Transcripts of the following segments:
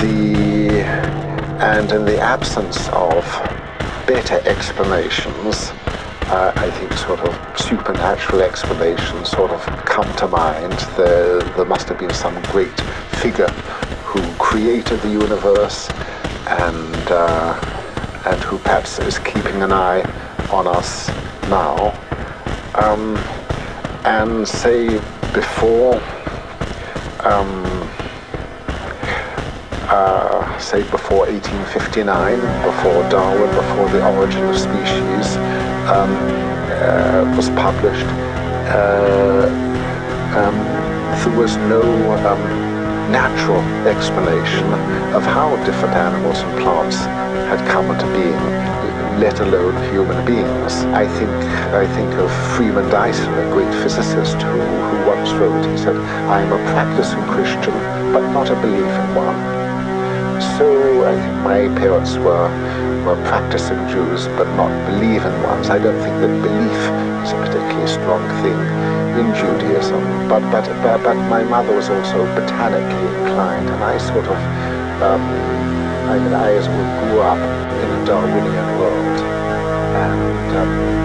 the and in the absence of better explanations, uh, I think sort of supernatural explanations sort of come to mind. There, there must have been some great figure who created the universe and uh, and who perhaps is keeping an eye on us now. Um, and say before um, uh, say before 1859, before Darwin, before the origin of species um, uh, was published, uh, um, there was no um, natural explanation of how different animals and plants had come into being, let alone human beings. I think I think of Freeman Dyson, a great physicist, who, who once wrote, he said, I am a practicing Christian, but not a believing one. So I think my parents were were practicing Jews, but not believing ones. I don't think that belief is a particularly strong thing in Judaism. But but but, but my mother was also botanically inclined, and I sort of um, I, I well grew up in a Darwinian world, and um,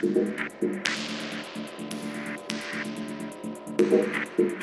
Thank you.